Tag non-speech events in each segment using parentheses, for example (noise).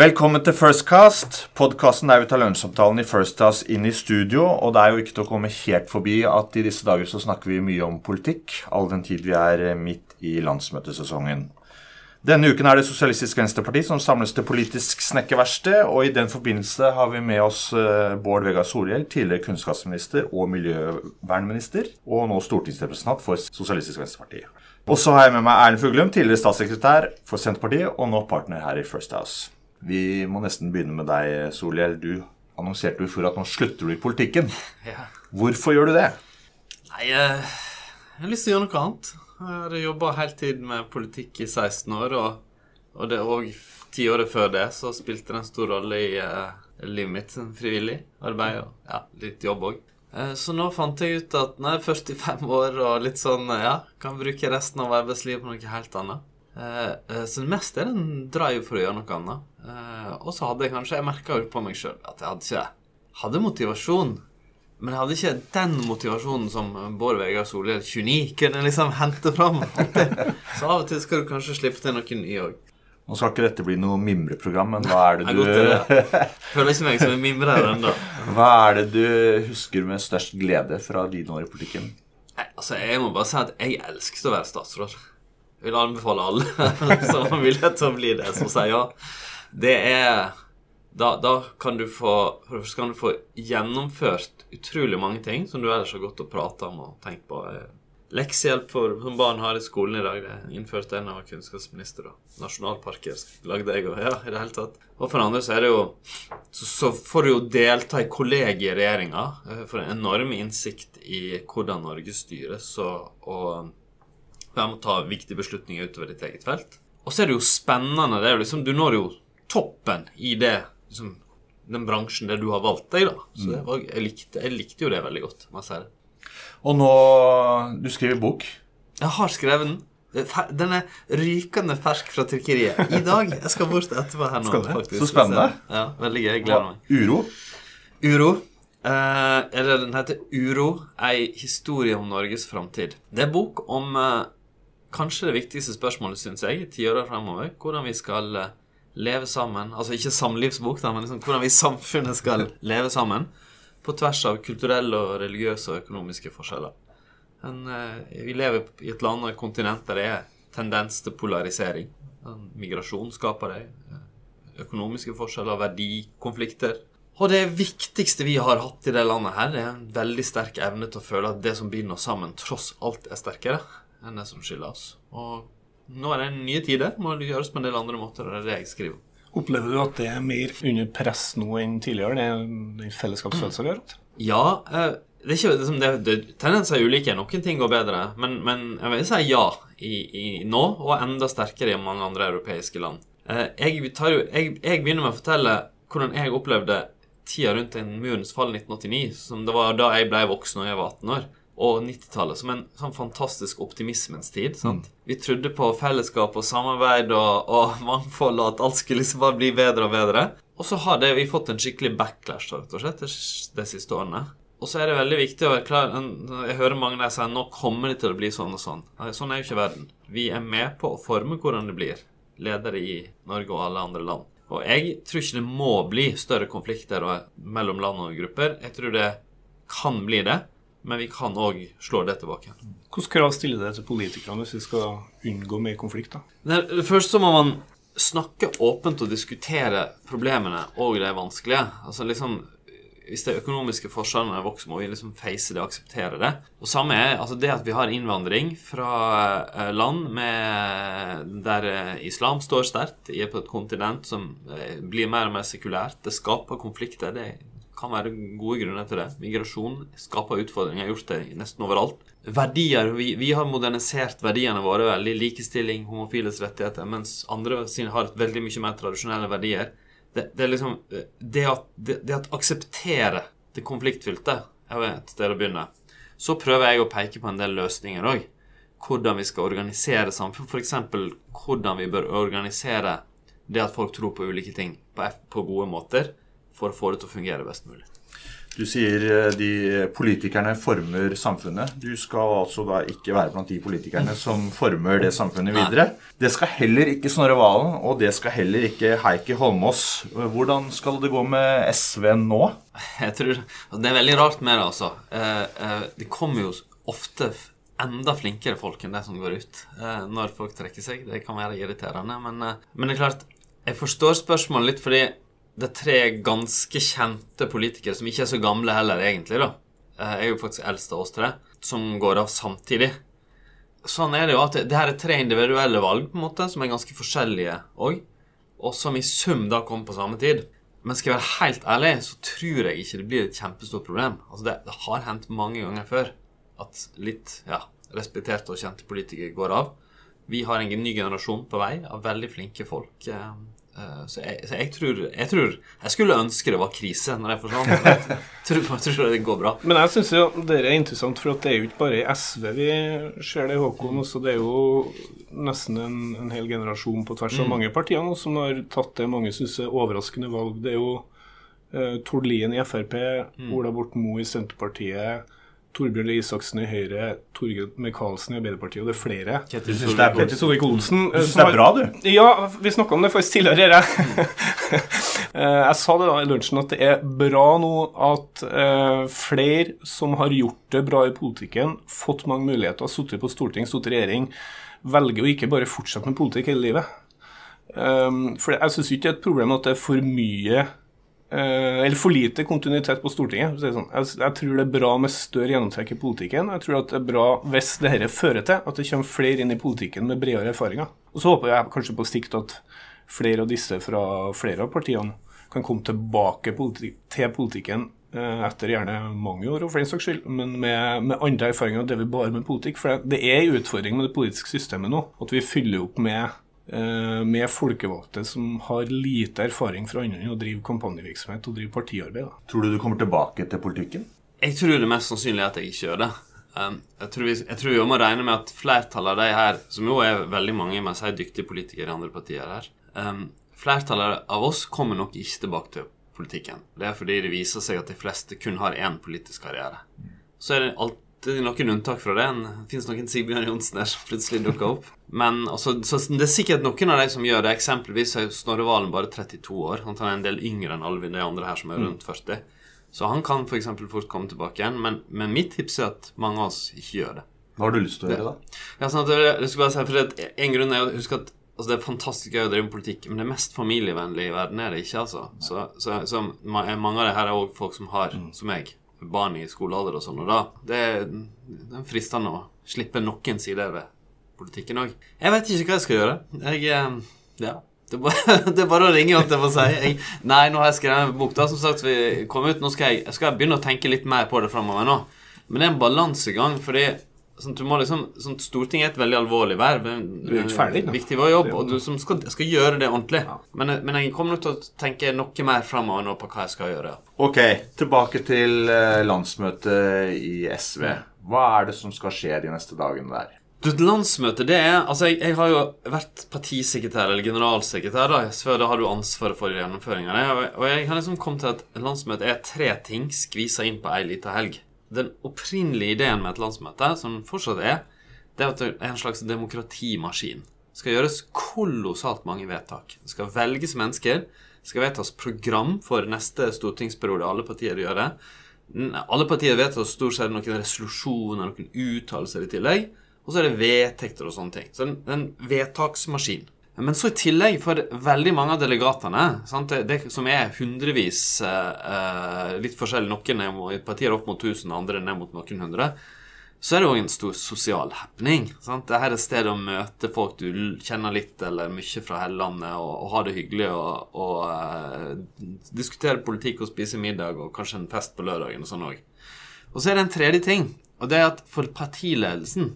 Velkommen til Firstcast, podkasten der vi tar lunsjsamtalen i First House inn i studio. Og det er jo ikke til å komme helt forbi at i disse dager så snakker vi mye om politikk, all den tid vi er midt i landsmøtesesongen. Denne uken er det Sosialistisk Venstreparti som samles til politisk snekkerverksted, og i den forbindelse har vi med oss eh, Bård Vegar Solhjell, tidligere kunnskapsminister og miljøvernminister, og nå stortingsrepresentant for Sosialistisk Venstreparti. Og så har jeg med meg Erlend Fuglum, tidligere statssekretær for Senterpartiet, og nå partner her i First House. Vi må nesten begynne med deg, Solhjell. Du annonserte jo for at nå slutter du i politikken. Ja. Hvorfor gjør du det? Nei, jeg har lyst til å gjøre noe annet. Jeg hadde jobba heltid med politikk i 16 år, og, og det òg tiåret før det så spilte det en stor rolle i uh, livet mitt som frivillig arbeid og ja, litt jobb òg. Uh, så nå fant jeg ut at når jeg er 45 år og litt sånn, ja, kan bruke resten av arbeidslivet på noe helt annet. Så det meste er en drive for å gjøre noe annet. Uh, og så hadde jeg kanskje Jeg merka jo på meg sjøl at jeg hadde ikke hadde motivasjon. Men jeg hadde ikke den motivasjonen som Bård Vegar Solhjell 29 kunne liksom hente fram. Så av og til skal du kanskje slippe til noen ny òg. Nå skal ikke dette bli noe mimreprogram, men hva er det du Jeg Føler ikke meg som en mimrer ennå. Hva er det du husker med størst glede fra dine år i politikken? Nei, altså, Jeg må bare si at jeg elsket å være statsråd. Jeg vil anbefale alle (laughs) som har mulighet til å bli det, som sier ja det er da, da, kan du få For det kan du få gjennomført utrolig mange ting som du ellers har gått og prata om og tenkt på. Leksehjelp for, som barn har i skolen i dag. Det innførte en av kunnskapsministeren. Nasjonalparker lagde jeg og ja, i det hele tatt. Og for andre så er det jo Så, så får du jo delta i kollegiet i regjeringa. Eh, for en enorm innsikt i hvordan Norge styres, og, og være med ta viktige beslutninger utover ditt eget felt. Og så er det jo spennende. det er jo liksom, Du når jo toppen i det liksom, den bransjen der du har valgt deg, da. Så mm. var, jeg, likte, jeg, likte, jo det veldig godt. må jeg si det. Og nå Du skriver bok. Jeg har skrevet den. Den er rykende fersk fra trykkeriet. I dag. Jeg skal bort etterpå her nå. faktisk. Så spennende. Ja, Veldig gøy. Jeg gleder meg. Uro? Uro. Eh, eller den heter Uro. Ei historie om Norges framtid. Det er bok om eh, kanskje det viktigste spørsmålet, syns jeg, i tiåra framover. Hvordan vi skal eh, leve sammen. Altså ikke samlivsbok, da, men liksom hvordan vi i samfunnet skal leve sammen. På tvers av kulturelle og religiøse og økonomiske forskjeller. En, eh, vi lever i et land og et kontinent der det er tendens til polarisering. Migrasjon skaper det. Eh, økonomiske forskjeller, verdikonflikter. Og det viktigste vi har hatt i det landet her, er en veldig sterk evne til å føle at det som binder oss sammen, tross alt er sterkere enn det som skiller oss. Og nå er det nye tider. Må det gjøres på en del andre måter. Det er det jeg skriver. Opplever du at det er mer under press nå enn tidligere? Det er den fellesskapsfølelsen vi har hatt? Ja. Eh, det er ikke, liksom, det, det, Tendenser er ulike. Noen ting går bedre. Men, men jeg vil si ja i, i, nå, og enda sterkere i mange andre europeiske land. Eh, jeg, jo, jeg, jeg begynner med å fortelle hvordan jeg opplevde tida rundt en murens fall 1989, som det var da jeg ble voksen og jeg var 18 år og 90-tallet som en sånn fantastisk optimismens tid. sant? Mm. Vi trodde på fellesskap og samarbeid og, og (laughs) mangfold, og at alt skulle liksom bare bli bedre og bedre. Og så har det, vi fått en skikkelig backlash rett og slett, de siste årene. Og så er det veldig viktig å være klar Jeg hører mange der si nå kommer det til å bli sånn og sånn. Sånn er jo ikke verden. Vi er med på å forme hvordan det blir. Ledere i Norge og alle andre land. Og jeg tror ikke det må bli større konflikter mellom land og grupper. Jeg tror det kan bli det men vi kan òg slå det tilbake. Hvilke krav stiller det til politikerne hvis vi skal unngå mer konflikt? da? Først så må man snakke åpent og diskutere problemene og det vanskelige. Altså liksom hvis de økonomiske forskjellene vokser, må vi liksom face det og akseptere det. Og samme er altså det at vi har innvandring fra eh, land med, der eh, islam står sterkt, på et kontinent som eh, blir mer og mer sekulært. Det skaper konflikter. Det kan være gode grunner til det. Migrasjon skaper utfordringer, har gjort det nesten overalt. Verdier, vi, vi, har modernisert verdiene våre veldig. Likestilling, homofiles rettigheter. Mens andre har veldig mye mer tradisjonelle verdier. Det, det liksom Det at, det, det at akseptere det konfliktfylte er et sted å begynne. Så prøver jeg å peke på en del løsninger òg. Hvordan vi skal organisere samfunn. F.eks. hvordan vi bør organisere det at folk tror på ulike ting på, på gode måter for å få det til å fungere best mulig. Du sier eh, de politikerne former samfunnet. Du skal altså da ikke være blant de politikerne som former det samfunnet videre. Det skal heller ikke Snorre Valen, og det skal heller ikke Heikki Holmås. Hvordan skal det gå med SV nå? Jeg tror Det er veldig rart med det, altså. Eh, eh, det kommer jo ofte enda flinkere folk enn de som går ut når folk trekker seg. Det kan være irriterende, men, men det er klart Jeg forstår spørsmålet litt fordi det er tre ganske kjente politikere, som ikke er så gamle heller, egentlig, da. Eh, jeg er jo faktisk eldst av oss tre, som går av samtidig. Sånn er det jo at det, her er tre individuelle valg, på en måte, som er ganske forskjellige òg, og som i sum da kommer på samme tid. Men skal jeg være helt ærlig, så tror jeg ikke det blir et kjempestort problem. Altså, det, det har hendt mange ganger før at litt ja, respekterte og kjente politikere går av. Vi har en ny generasjon på vei av veldig flinke folk. Eh, så, jeg, så jeg, tror, jeg, tror, jeg skulle ønske det var krise når jeg forsvant. Jeg (laughs) tror, jeg tror det går bra. Men jeg syns jo det er interessant, for det er jo ikke bare i SV vi ser det, Håkon. Også det er jo nesten en, en hel generasjon på tvers av mm. mange partier nå som har tatt det mange syns er overraskende valg. Det er jo uh, Tord Lien i Frp, mm. Ola Borten Moe i Senterpartiet. Torbjørn Røe Isaksen i Høyre, Torgeir Micaelsen i Arbeiderpartiet, og det er flere. Ketil Solvik-Olsen. Du syns det er bra, du? Ja, vi snakka om det faktisk tidligere. Jeg. jeg sa det da i lunsjen at det er bra nå at uh, flere som har gjort det bra i politikken, fått mange muligheter, sittet på storting, sittet i regjering, velger å ikke bare fortsette med politikk hele livet. Um, for jeg syns ikke det er et problem at det er for mye Eh, eller for lite kontinuitet på Stortinget. Sånn. Jeg, tror det er bra med større gjennomtrekk i politikken. Jeg tror det er bra hvis dette fører til at det kommer flere inn i politikken med bredere erfaringer. Og så håper jeg kanskje på sikt at flere av disse fra flere av partiene kan komme tilbake politi til politikken eh, etter gjerne mange år, og for den saks skyld, men med, med andre erfaringer enn det vi bare med politikk. For det er en utfordring med det politiske systemet nå, at vi fyller opp med Eh, med folkevalgte som har lite erfaring fra andre enn å drive kampanjevirksomhet og drive partiarbeid. Da. Tror du du kommer tilbake til politikken? Jeg tror det mest sannsynlig er at jeg ikke gjør det. Um, jeg tror, vi, jeg tror vi må regne med at flertallet av de her, som jo er veldig mange, men sier dyktige politikere i andre partier her um, Flertallet av oss kommer nok ikke tilbake til politikken. Det er fordi det viser seg at de fleste kun har én politisk karriere. Så er det alt det er noen unntak fra det. Det fins noen Sigbjørn Johnsen der som plutselig dukker opp. Men også, altså, så Det er sikkert noen av de som gjør det. Eksempelvis er Snorre Valen bare 32 år. Han er en del yngre enn alle de andre her som er mm. rundt 40. Så han kan f.eks. fort komme tilbake igjen. Men, men, mitt tips er at mange av oss ikke gjør det. Hva har du lyst til å gjøre, da? Ja, sånn at jeg skal bare si, for En grunn er å huske at altså, det er fantastisk gøy å drive med politikk, men det mest familievennlige i verden er det ikke. altså. Så, så, så mange av det her er òg folk som har, mm. som meg, barn i skolealder og sånn, og da det det er fristende å slippe noen sider ved politikken òg. Jeg vet ikke hva jeg skal gjøre. Jeg eh, Ja. Det er, bare, (laughs) det er bare å ringe, holdt jeg på å si. Jeg, nei, nå har jeg skrevet en bok. da, Som sagt, vi kom ut, nå skal jeg skal begynne å tenke litt mer på det framover nå. Men det er en balansegang, fordi sånn, du må liksom, sånn, Stortinget er et veldig alvorlig verv. Du er ikke ferdig. Da. Viktig jobb, og du skal, skal, gjøre det ordentlig. Ja. Men, men, jeg kommer nok til å tenke noe mer framover nå på hva jeg skal gjøre. Ok, tilbake til eh, landsmøtet i SV. Hva er det som skal skje de neste dagene der? Du, Landsmøtet, det er Altså, jeg, jeg, har jo vært partisekretær eller generalsekretær da, så da har du ansvaret for gjennomføringa. Og, og jeg har liksom kommet til at landsmøtet er tre ting skvisa inn på ei lita helg. Den opprinnelige ideen med et landsmøte, som fortsatt er, det er at det er en slags demokratimaskin. Det skal gjøres kolossalt mange vedtak. Det skal velges mennesker. Det skal vedtas program for neste stortingsperiode. Alle partier gjør det. Alle partier vedtar stort sett noen resolusjoner, noen uttalelser i tillegg. Og så er det vedtekter og sånne ting. Så det er en vedtaksmaskin. Men så i tillegg, for veldig mange av delegatene, sant, det, som er hundrevis eh, litt forskjellig, noen er partier opp mot 1000, andre ned mot noen hundre, så er det òg en stor sosial happening. Sant? Dette er et sted å møte folk du kjenner litt eller mye fra hele landet, og, og ha det hyggelig og, og eh, diskutere politikk og spise middag og kanskje en fest på lørdagen og sånn òg. Og så er det en tredje ting, og det er at for partiledelsen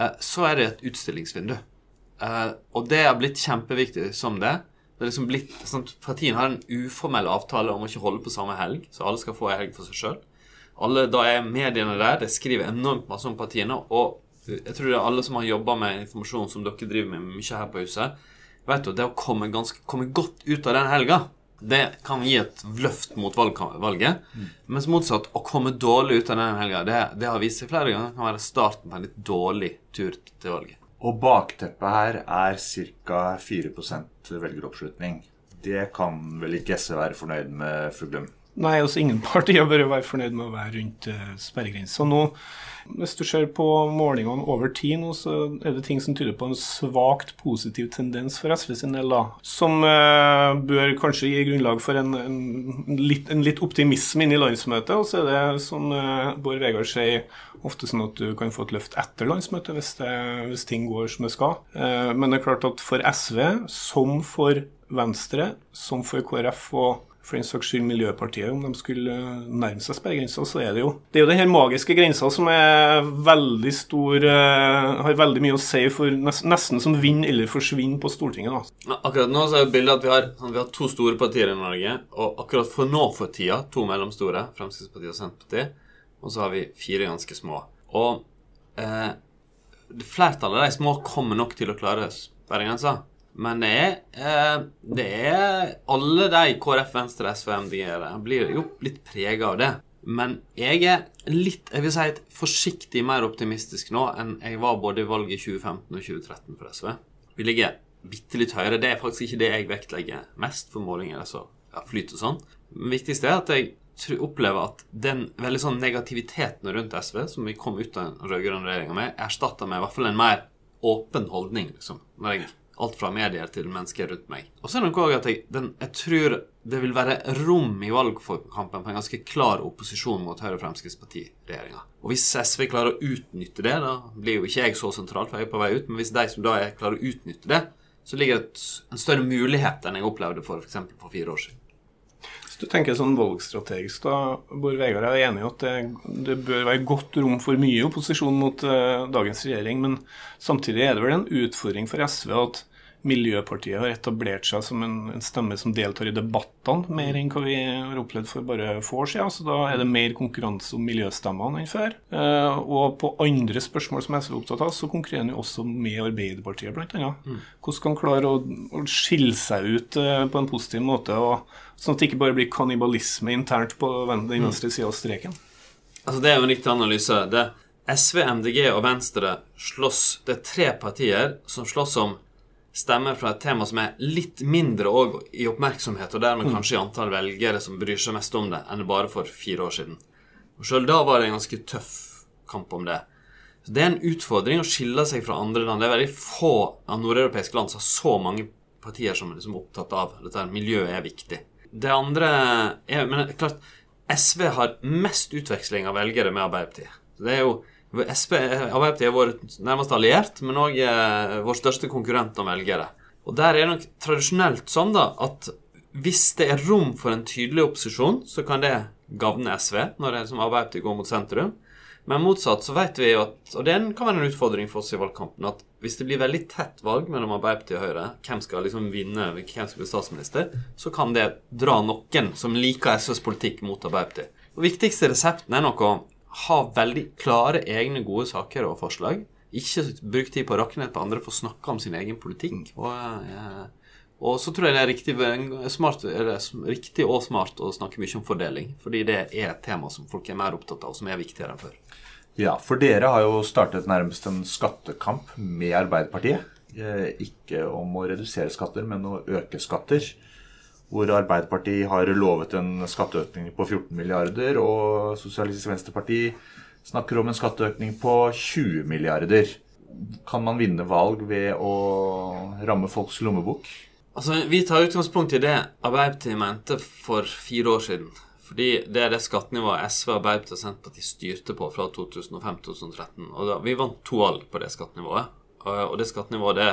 Eh, så er det et utstillingsvindu. Eh, og det har blitt kjempeviktig som det. Det liksom blitt, sånn Partiene har en uformell avtale om å ikke holde på samme helg, så alle skal få en helg for seg sjøl. Da er mediene der. De skriver enormt masse om partiene. Og jeg tror det er alle som har jobba med informasjon som dere driver med mye her på huset, vet du, det å komme, ganske, komme godt ut av den helga Det kan gi et løft mot valg valget. Mens motsatt, å komme dårlig ut av den helga, det, det har vist seg flere ganger kan være starten på en litt dårlig tur til valget. Og bakteppet her er ca. 4% velgeroppslutning. Det kan vel ikke SV være fornøyd med, Fuglum? Nei, altså ingen partier bør være fornøyd med å være rundt uh, sperregrensa. Nå, hvis du ser på målingene over tid nå, så er det ting som tyder på en svakt positiv tendens for SV sin del, da. Som uh, bør kanskje gi grunnlag for en, en, litt, en, litt, optimisme inn i landsmøtet. Og så er det, som uh, Bård Vegar sier, ofte sånn at du kan få et løft etter landsmøtet hvis, det, hvis ting går som det skal. Uh, men det er klart at for SV, som for Venstre, som for KrF og for den saks skyld Miljøpartiet, om de skulle nærme seg sperregrensa, så er det jo Det er jo den her magiske grensa som er veldig stor uh, Har veldig mye å si for nesten som vinn eller forsvinn på Stortinget, da. Akkurat nå så er bildet at vi har, vi har, to store partier i Norge, og akkurat for nå for tida to mellomstore, Fremskrittspartiet og Senterpartiet, og så har vi fire ganske små. Og eh, flertallet av de små kommer nok til å klare sperregrensa. Men det er, eh, det er alle de KrF, Venstre, SV, MDG blir jo litt prega av det. Men jeg er litt jeg vil si, forsiktig mer optimistisk nå enn jeg var både i valget i 2015 og 2013 for SV. Vi ligger bitte litt høyere. Det er faktisk ikke det jeg vektlegger mest for målinger. altså ja, flyt og sånn. Det viktigste er at jeg opplever at den veldig sånn negativiteten rundt SV som vi kom ut av den rød-grønne regjeringa med, erstatta med i hvert fall en mer åpen holdning. liksom. Når jeg alt fra medier til mennesker rundt meg. Og så er det noe at jeg, den, jeg, tror det vil være rom i valgkampen for en ganske klar opposisjon mot Høyre-Fremskrittsparti-regjeringa. Og hvis SV klarer å utnytte det, da blir jo ikke jeg så sentral, for jeg er på vei ut, men hvis de som da er, klarer å utnytte det, så ligger det en større mulighet enn jeg opplevde for f.eks. For fire år siden. Du tenker sånn valgstrategisk, da, Bård Vegar. Er enig i at det, det, bør være godt rom for mye opposisjon mot uh, dagens regjering, men samtidig er det vel en utfordring for SV at Miljøpartiet har etablert seg som en, en, stemme som deltar i debattene, mer enn hva vi har opplevd for bare få år siden. Så da er det mer konkurranse om miljøstemmene enn før. Eh, og på andre spørsmål som SV er opptatt av, så konkurrerer han jo også med Arbeiderpartiet, bl.a. Mm. Hvordan kan han klare å, å, skille seg ut eh, på en positiv måte, og, sånn at det ikke bare blir kannibalisme internt på den mm. venstre sida av streken? Altså, det er jo en riktig analyse. Det SV, MDG og Venstre slåss Det er tre partier som slåss om stemmer fra et tema som er litt mindre i oppmerksomhet, og dermed mm. kanskje i antall velgere som bryr seg mest om det, enn bare for fire år siden. Og Sjøl da var det en ganske tøff kamp om det. Så Det er en utfordring å skille seg fra andre land. Det er veldig få av nordeuropeiske land som har så mange partier som er liksom opptatt av dette. Miljøet er viktig. Det andre er Men klart, SV har mest utveksling av velgere med Arbeiderpartiet. Det er jo SP, Arbeiderpartiet er vår nærmeste alliert, men òg eh, vår største konkurrent om velgere. Og der er det nok tradisjonelt sånn da, at hvis det er rom for en tydelig opposisjon, så kan det gagne SV når det er som Arbeiderpartiet går mot sentrum. Men motsatt så vet vi jo at, og det kan være en utfordring for oss i valgkampen, at hvis det blir veldig tett valg mellom Arbeiderpartiet og Høyre, hvem skal liksom vinne, hvem skal bli statsminister, så kan det dra noen som liker SVs politikk, mot Arbeiderpartiet. Og viktigste resepten er nok å ha veldig klare egne gode saker og forslag. Ikke bruke tid på å rakke ned på andre for å snakke om sin egen politikk. Og, ja, og så tror jeg det er riktig, smart, riktig, og smart å snakke mye om fordeling. Fordi det er et tema som folk er mer opptatt av, og som er viktigere enn før. Ja, for dere har jo startet nærmest en skattekamp med Arbeiderpartiet. Eh, ikke om å redusere skatter, men å øke skatter hvor Arbeiderpartiet har lovet en skatteøkning på 14 milliarder, og Sosialistisk Venstreparti snakker om en skatteøkning på 20 milliarder. Kan man vinne valg ved å ramme folks lommebok? Altså, Vi tar utgangspunkt i det Arbeiderpartiet mente for fire år siden. Fordi det er det skattenivået SV, Arbeiderpartiet og Senterpartiet styrte på fra 2005-2013. Og da, Vi vant to valg på det skattenivået. Og det skattenivået det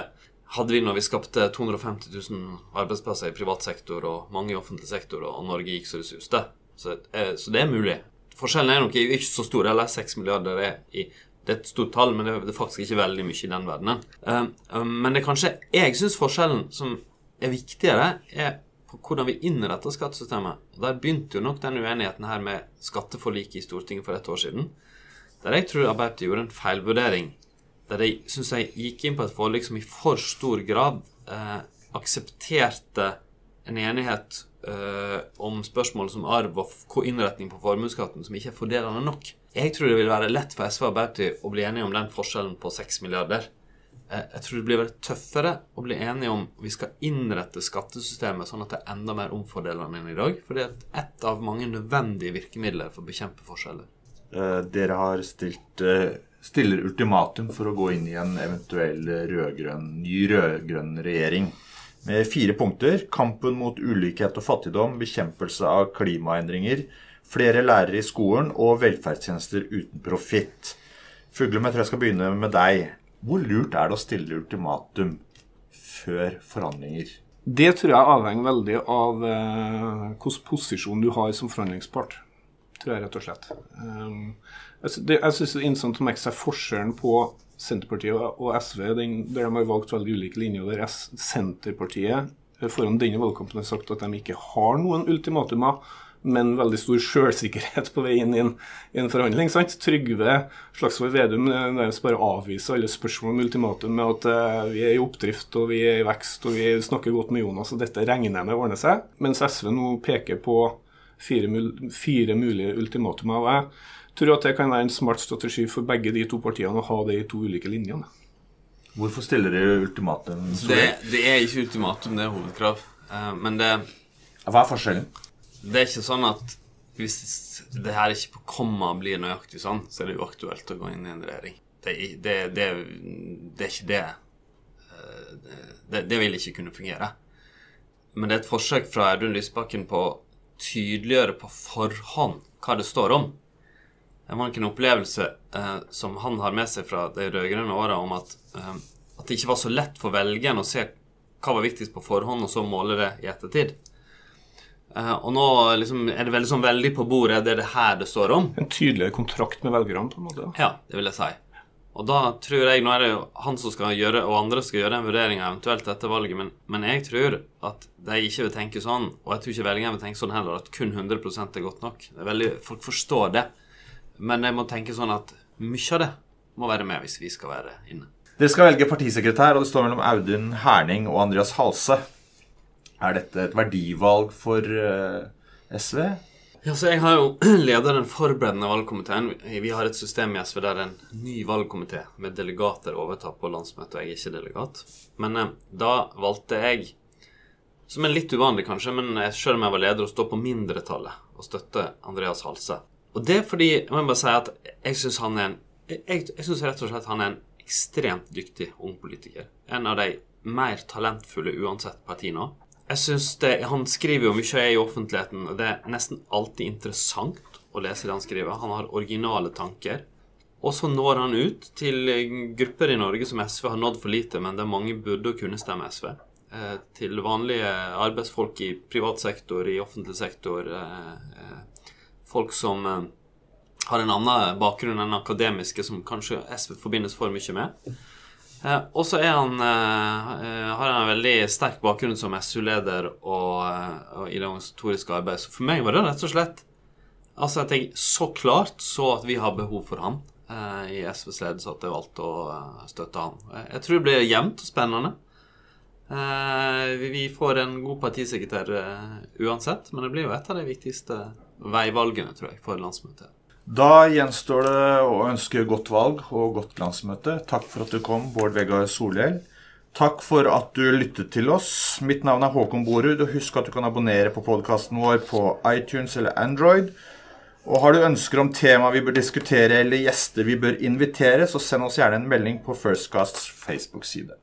hadde vi når vi skapte 250 000 arbeidsplasser i privat sektor og mange i offentlig sektor, og Norge gikk så det suste. Så, det er mulig. Forskjellen er nok ikke så stor. Eller 6 milliarder er i det er et stort tall, men det er faktisk ikke veldig mye i den verdenen. Um, um, men det er kanskje Jeg syns forskjellen som er viktigere, er på hvordan vi innretter skattesystemet. Og Der begynte jo nok den uenigheten her med skatteforliket i Stortinget for et år siden. Der jeg tror Arbeiderpartiet gjorde en feilvurdering der de syns jeg gikk inn på et forlik som i for stor grad eh, aksepterte en enighet eh, om spørsmål som arv og innretning på formuesskatten som ikke er fordelende nok. Jeg tror det vil være lett for SV og Arbeiderpartiet å bli enige om den forskjellen på 6 milliarder. Eh, Jeg tror det blir veldig tøffere å bli enige om vi skal innrette skattesystemet sånn at det er enda mer omfordelende enn i dag. For det er ett av mange nødvendige virkemidler for å bekjempe forskjeller. Eh, Dere har stilt eh, stiller ultimatum for å gå inn i en eventuell rødgrønn, ny rød-grønn regjering. Med fire punkter. Kampen mot ulikhet og fattigdom, bekjempelse av klimaendringer, flere lærere i skolen og velferdstjenester uten profitt. Fuglum, jeg skal begynne med deg. Hvor lurt er det å stille ultimatum før forhandlinger? Det tror jeg avhenger veldig av eh, hvilken posisjon du har som forhandlingspart. Tror jeg rett og slett. Sy- det- jeg syns det er interessant å merke seg forskjellen på Senterpartiet og SV, den, der de har valgt veldig ulike linjer. Der Senterpartiet eh, foran denne valgkampen har sagt at de ikke har noen ultimatumer, men veldig stor selvsikkerhet på vei inn i en forhandling. sant? Trygve Slagsvold Vedum eh, nærmest bare avviser alle spørsmål om ultimatum med at uh, vi er i oppdrift og vi er i vekst og vi snakker godt med Jonas, og dette regner jeg med ordner seg. Mens SV nå peker på fire, mul fire mulige ultimatumer. Og jeg tror at det kan være en smart strategi for begge de to partiene å ha det i to ulike linjene. Hvorfor stiller dere ultimatum? Det, det er ikke ultimatum, det er hovedkrav. Eh, Men det, Hva er forskjellen? det er ikke sånn at hvis det her ikke på komma blir nøyaktig sånn, så er det uaktuelt å gå inn i en regjering. Det, er det, det, det er ikke det. Eh, det. Det vil ikke kunne fungere. Men det er et forsøk fra Audun Lysbakken på tydeliggjøre på forhånd hva det står om. Det var ikke en opplevelse eh, som han har med seg fra de rød-grønne åra, om at, eh, at det ikke var så lett for velgeren å se hva var viktigst på forhånd, og så måle det i ettertid. Eh, og nå liksom, er det veldig, sånn veldig på bordet, det er det her det står om. En tydeligere kontrakt med velgerne, på en måte. Ja, det vil jeg si. Og da tror jeg, Nå er det jo han som skal gjøre, og andre skal gjøre den vurderinga eventuelt etter valget, men, men jeg tror at de ikke vil tenke sånn, og jeg tror ikke velgerne vil tenke sånn heller, at kun 100% er godt nok. Er veldig, Folk forstår det. Men jeg må tenke sånn at mye av det må være med hvis vi skal være inne. Dere skal velge partisekretær, og det står mellom Audun Herning og Andreas Halse. Er dette et verdivalg for eh, SV? Ja, så Jeg har jo (clears throat) leder den forberedende valgkomiteen. Vi har et system i SV der en ny valgkomité med delegater overtar på landsmøtet, og jeg er ikke delegat. Men eh, da valgte jeg, som er litt uvanlig kanskje, men selv om jeg var leder, å stå på mindretallet og støtte Andreas Halse. Og det er fordi jeg må bare si at jeg syns han er en jeg, jeg synes rett og slett han er en ekstremt dyktig ung politiker. En av de mer talentfulle uansett parti nå. Jeg synes det, Han skriver jo mye i offentligheten, og det er nesten alltid interessant å lese det han skriver. Han har originale tanker. Og så når han ut til grupper i Norge som SV har nådd for lite, men der mange burde og kunne stemme SV. Eh, til vanlige arbeidsfolk i privat sektor, i offentlig sektor. Eh, eh, folk som har en annen bakgrunn enn akademiske, som kanskje SV forbindes for mye med. Eh, og så han, eh, har han en veldig sterk bakgrunn som SU-leder og, eh, og i det organisatoriske arbeidet. Så for meg var det rett og slett altså at jeg så klart så at vi har behov for han i SVs ledelse, at jeg valgte å støtte han. Jeg, tror det blir jevnt og spennende. Vi, får en god partisekretær uansett, men det blir jo et av de viktigste veivalgene, tror jeg, for landsmøtet. Da gjenstår det å ønske godt valg og godt landsmøte. Takk for at du kom, Bård Vegar Solhjell. Takk for at du lyttet til oss. Mitt navn er Håkon Borud, og husk at du kan abonnere på podkasten vår på iTunes eller Android. Og har du ønsker om tema vi bør diskutere eller gjester vi bør invitere, så send oss gjerne en melding på Firstcasts Facebook-side.